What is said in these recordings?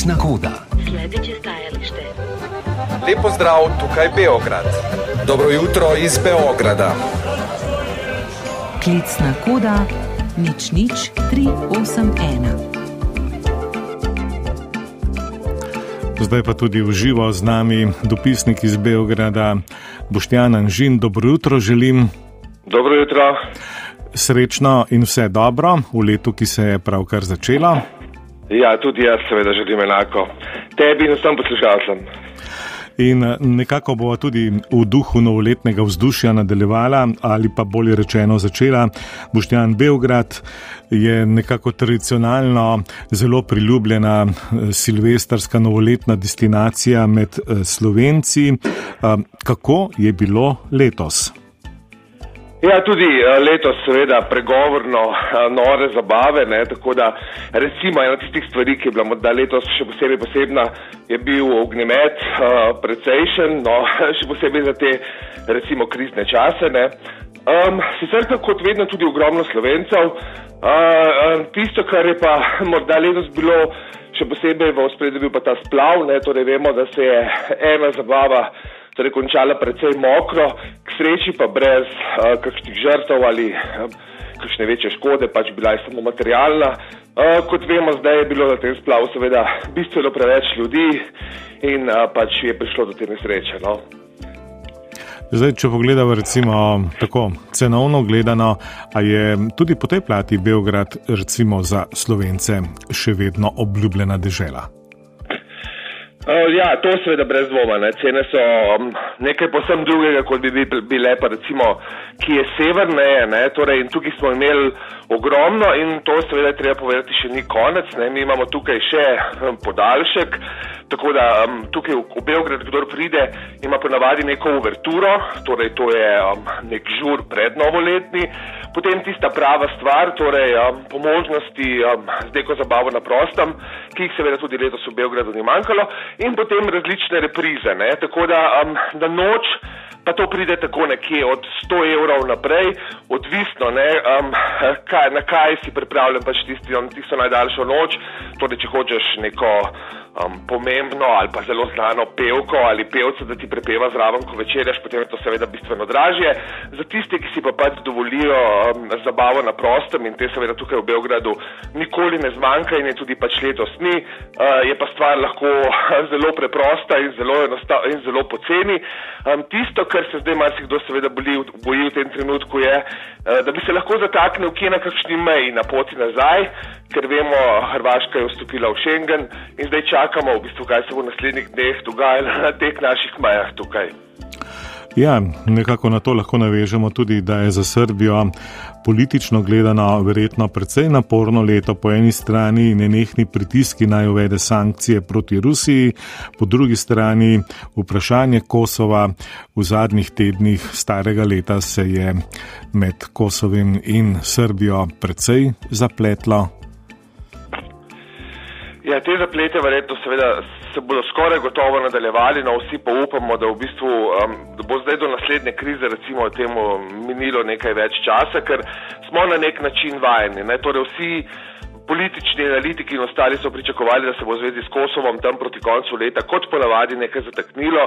Klicna koda. Sledeće stajalište. Lepo zdrav, tukaj Beograd. Dobro jutro iz Beograda. Klicna koda nič nič 381. Zdaj pa tudi v živo z nami dopisnik iz Beograda, Boštjan Anžin. Dobro jutro želim. Dobro jutro. Srečno in vse dobro v letu, ki se je pravkar začelo. Ja, tudi jaz seveda želim enako. Tebi in vsem poslušalcem. In eh, nekako bo tudi v duhu novoletnega vzdušja nadaljevala, ali pa bolje rečeno začela. Boštjan Beograd je nekako tradicionalno zelo priljubljena eh, silvestrska novoletna destinacija med eh, Slovenci. Kako je bilo letos? Ja, tudi eh, letos seveda pregovorno eh, nore zabave, ne, tako da recimo ena tistih stvari, ki je bila morda letos še posebej posebna, je bil ognjemet uh, precejšen, no, še posebej za te recimo krizne čase. Ne. Um, sicer pa kot vedno tudi ogromno slovencev, uh, tisto, kar je pa morda letos bilo še posebej v ospredju, bil pa ta splav, ne, torej vemo, da se je ena zabava torej končala precej mokro, k sreči pa brez uh, kakšnih žrtev ali uh, kakšne večje škode, pač bila je samo materialna. Uh, kot vemo, zdaj je bilo na tem splavu seveda bistveno preveč ljudi in uh, pač je prišlo do te nesreče. No. Zdaj, če pogledamo, recimo, tako cenovno gledano, a je tudi po tej plati Beograd, recimo, za slovence še vedno obljubljena država. Uh, ja, to seveda brez dvoma. Ne. Cene so um, nekaj posebno drugega, kot bi bile pa recimo, ki je severneje. Torej, tukaj smo imeli ogromno in to seveda treba povedati še ni konec. Ne. Mi imamo tukaj še um, podaljšek. Tako da um, tukaj v, v Beograd, kdo pride, ima ponavadi neko uverturo, torej to je um, nek žur pred novoletni, potem tista prava stvar, torej um, po možnosti um, z neko zabavo na prostem, ki jih seveda tudi letos v Beogradu ni manjkalo in potem različne reprize. Ne? Tako da um, na noč pa to pride tako nekje od 100 evrov naprej, odvisno, ne, um, kaj, na kaj si pripravljen pač tisti, um, tisto najdaljšo noč, torej če hočeš neko um, pomembno ali pa zelo znano pevko ali pevca, da ti prepeva zraven, ko večerjaš, potem je to seveda bistveno dražje. Za tiste, ki si pa pač dovolijo um, zabavo na prostem in te seveda tukaj v Beogradu nikoli ne zmanjka in je tudi pač letos ni, uh, je pa stvar lahko zelo preprosta in zelo, in zelo poceni. Um, tisto, kar se zdaj marsikdo seveda boli, boji v tem trenutku je, uh, da bi se lahko zataknil kje na kakšni meji na poti nazaj, ker vemo, Hrvaška je vstopila v Schengen in zdaj čakamo, v bistvu, kaj se bo v naslednjih dneh dogajalo na teh naših mejah tukaj. Ja, nekako na to lahko navežemo tudi, da je za Srbijo politično gledano verjetno precej naporno leto. Po eni strani nenehni pritiski naj uvede sankcije proti Rusiji, po drugi strani vprašanje Kosova. V zadnjih tednih starega leta se je med Kosovim in Srbijo precej zapletlo. Ja, te zaplete verjetno seveda se bodo skoraj gotovo nadaljevali, no vsi pa upamo, da v bistvu um, da bo zdaj do naslednje krize recimo temu minilo nekaj več časa, ker smo na nek način vajeni. Ne? Torej vsi politični analitiki in ostali so pričakovali, da se bo v zvezi s Kosovom tam proti koncu leta kot ponavadi nekaj zataknilo.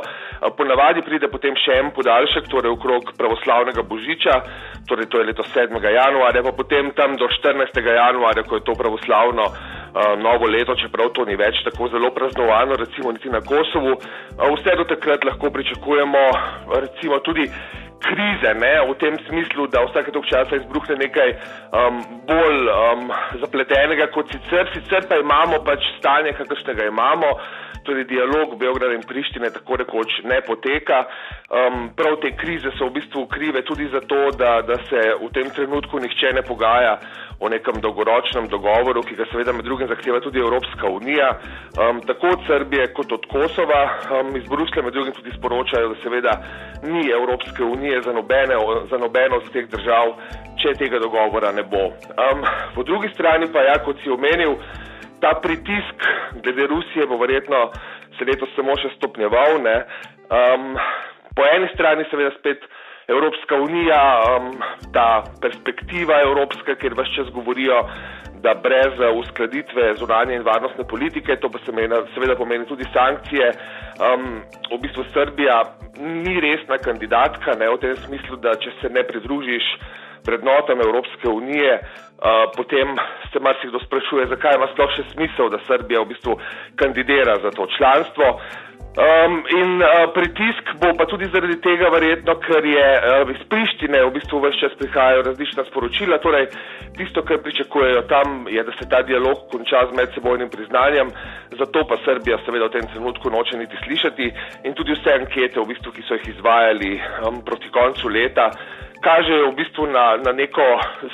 Ponavadi pride potem še en podaljšek, torej okrog pravoslavnega božiča, torej to je leto 7. januarja, pa potem tam do 14. januarja, ko je to pravoslavno uh, novo leto, čeprav to ni več tako zelo praznovano, recimo niti na Kosovu. Uh, vse do takrat lahko pričakujemo recimo tudi krize, ne, v tem smislu, da vsake tog časa izbruhne nekaj um, bolj um, zapletenega kot sicer, sicer pa imamo pač stanje, kakršnega imamo tudi dialog Beograda in Prištine tako rekoč ne poteka. Um, prav te krize so v bistvu krive tudi zato, da, da se v tem trenutku nihče ne pogaja o nekem dolgoročnem dogovoru, ki ga seveda med drugim zahteva tudi Evropska unija. Um, tako od Srbije kot od Kosova um, iz Bruslja med drugim tudi sporočajo, da seveda ni Evropske unije za, nobene, za nobeno z teh držav, če tega dogovora ne bo. Um, po drugi strani pa, ja, kot si omenil, ta pritisk glede Rusije bo verjetno se letos samo še stopnjeval. Um, po eni strani seveda spet Evropska unija, um, ta perspektiva evropska, kjer vse čas govorijo, da brez uskladitve zunanje in varnostne politike, to pa se meni, seveda pomeni tudi sankcije, um, v bistvu Srbija ni resna kandidatka, ne v tem smislu, da če se ne pridružiš vrednotam Evropske unije, uh, potem se marsikdo sprašuje, zakaj ima sploh še smisel, da Srbija v bistvu kandidira za to članstvo. Um, in uh, pritisk bo pa tudi zaradi tega verjetno, ker je uh, iz Prištine v bistvu vse čas prihajajo različna sporočila. Torej, tisto, kar pričakujejo tam, je, da se ta dialog konča z medsebojnim priznanjem, zato pa Srbija seveda v tem trenutku noče niti slišati in tudi vse ankete, v bistvu, ki so jih izvajali um, proti koncu leta kažejo v bistvu na, na neko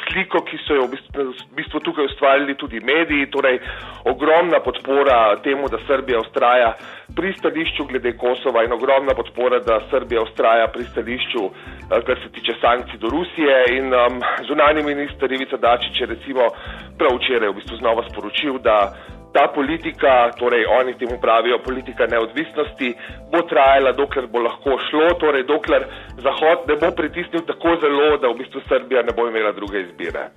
sliko, ki so jo v bistvu, v bistvu tukaj ustvarili tudi mediji, torej ogromna podpora temu, da Srbija ustraja pri stališču glede Kosova in ogromna podpora, da Srbija ustraja pri stališču, eh, kar se tiče sankcij do Rusije. In um, zunani minister Ivica Dačić je recimo prav včeraj v bistvu znova sporočil, da ta politika, torej oni temu pravijo politika neodvisnosti, bo trajala, dokler bo lahko šlo, torej dokler Zahod ne bo pritisnil tako zelo, da v bistvu Srbija ne bo imela druge izbire.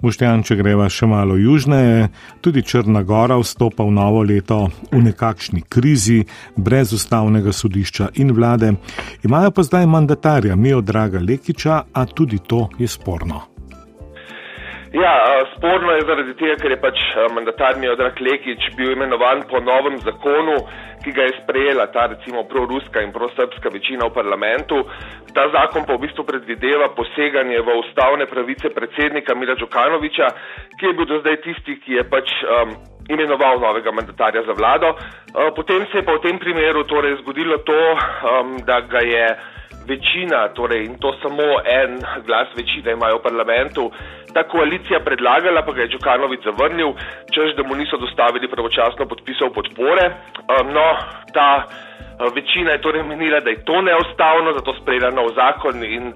Boštjan, če greva še malo južneje, tudi Črna Gora vstopa v novo leto v nekakšni krizi, brez ustavnega sodišča in vlade. Imajo pa zdaj mandatarja Mijo Draga Lekiča, a tudi to je sporno. Ja, sporno je zaradi tega, ker je pač mandatar Miodrag Lekič bil imenovan po novem zakonu, ki ga je sprejela ta recimo proruska in prosrpska večina v parlamentu. Ta zakon pa v bistvu predvideva poseganje v ustavne pravice predsednika Mila Đukanoviča, ki je bil do zdaj tisti, ki je pač um, imenoval novega mandatarja za vlado. Uh, potem se je pa v tem primeru torej zgodilo to, um, da ga je večina, torej in to samo en glas večine imajo v parlamentu, ta koalicija predlagala, pa ga je Džukanovič zavrnil, čež da mu niso dostavili pravočasno podpisov podpore. No, ta uh, večina je torej menila, da je to neustavno, zato sprejela nov zakon in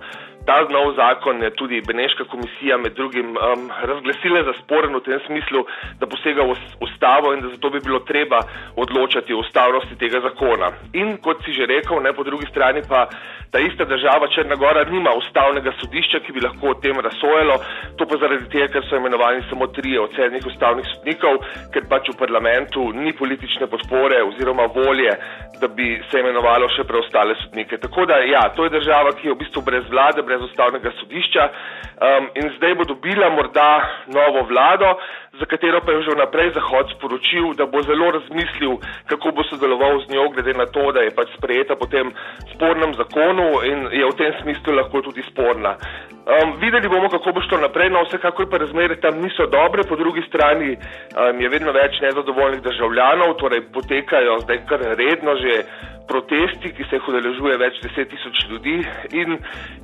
ta nov zakon je tudi Beneška komisija med drugim um, razglasila za sporen v tem smislu, da posega v ustavo in da zato bi bilo treba odločati o ustavnosti tega zakona. In kot si že rekel, ne po drugi strani pa ta ista država Črna Gora nima ustavnega sodišča, ki bi lahko o tem razsojalo, to pa zaradi tega, ker so imenovani samo trije od sedmih ustavnih sodnikov, ker pač v parlamentu ni politične podpore oziroma volje, da bi se imenovalo še preostale sodnike. Tako da ja, to je država, ki je v bistvu brez vlade, brez brez ustavnega sodišča. Um, in zdaj bo dobila morda novo vlado, za katero pa je že vnaprej Zahod sporočil, da bo zelo razmislil, kako bo sodeloval z njo, glede na to, da je pač sprejeta po tem spornem zakonu in je v tem smislu lahko tudi sporna. Um, videli bomo, kako bo šlo naprej, no vsekakor pa razmere tam niso dobre, po drugi strani um, je vedno več nezadovoljnih državljanov, torej potekajo zdaj kar redno že protesti, ki se jih udeležuje več deset tisoč ljudi in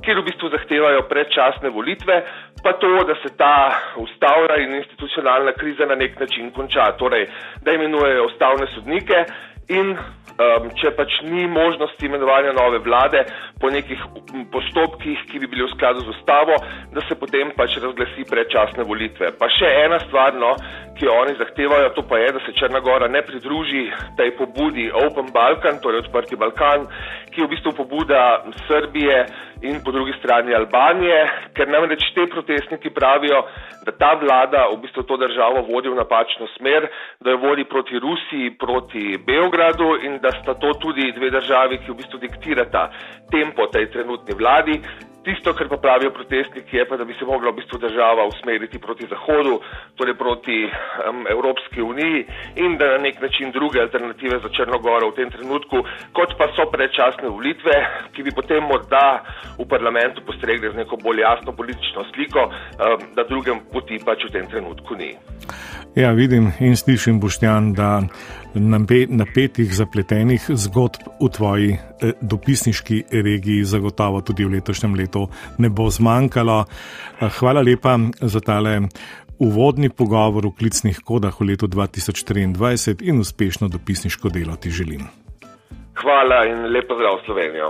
kjer v bistvu zahtevajo predčasne volitve, pa to, da se ta ustavna in institucionalna kriza na nek način konča, torej da imenujejo ustavne sodnike in um, če pač ni možnosti imenovanja nove vlade po nekih postopkih, ki bi bili v skladu z ustavo, da se potem pač razglasi predčasne volitve. Pa še ena stvar, no, ki jo oni zahtevajo, to pa je, da se Črna Gora ne pridruži tej pobudi Open Balkan, torej odprti Balkan, ki je v bistvu pobuda Srbije in po drugi strani Albanije, ker namreč te protestniki pravijo, da ta vlada v bistvu to državo vodi v napačno smer, da jo vodi proti Rusiji, proti Beogradu in da sta to tudi dve državi, ki v bistvu diktirata tempo tej trenutni vladi. Tisto, kar pa pravijo protestniki, je pa, da bi se mogla v bistvu država usmeriti proti Zahodu, torej proti um, Evropski uniji in da na nek način druge alternative za Črnogoro v tem trenutku, kot pa so predčasne volitve, ki bi potem morda v parlamentu postregli z neko bolj jasno politično sliko, um, da drugem poti pač v tem trenutku ni. Ja, vidim in slišim, Boštjan, da napetih, zapletenih zgodb v tvoji eh, dopisniški regiji zagotovo tudi v letošnjem letu ne bo zmanjkalo. Eh, hvala lepa za tale uvodni pogovor v klicnih kodah v letu 2023 in uspešno dopisniško delo ti želim. Hvala in lepo zdrav Slovenijo.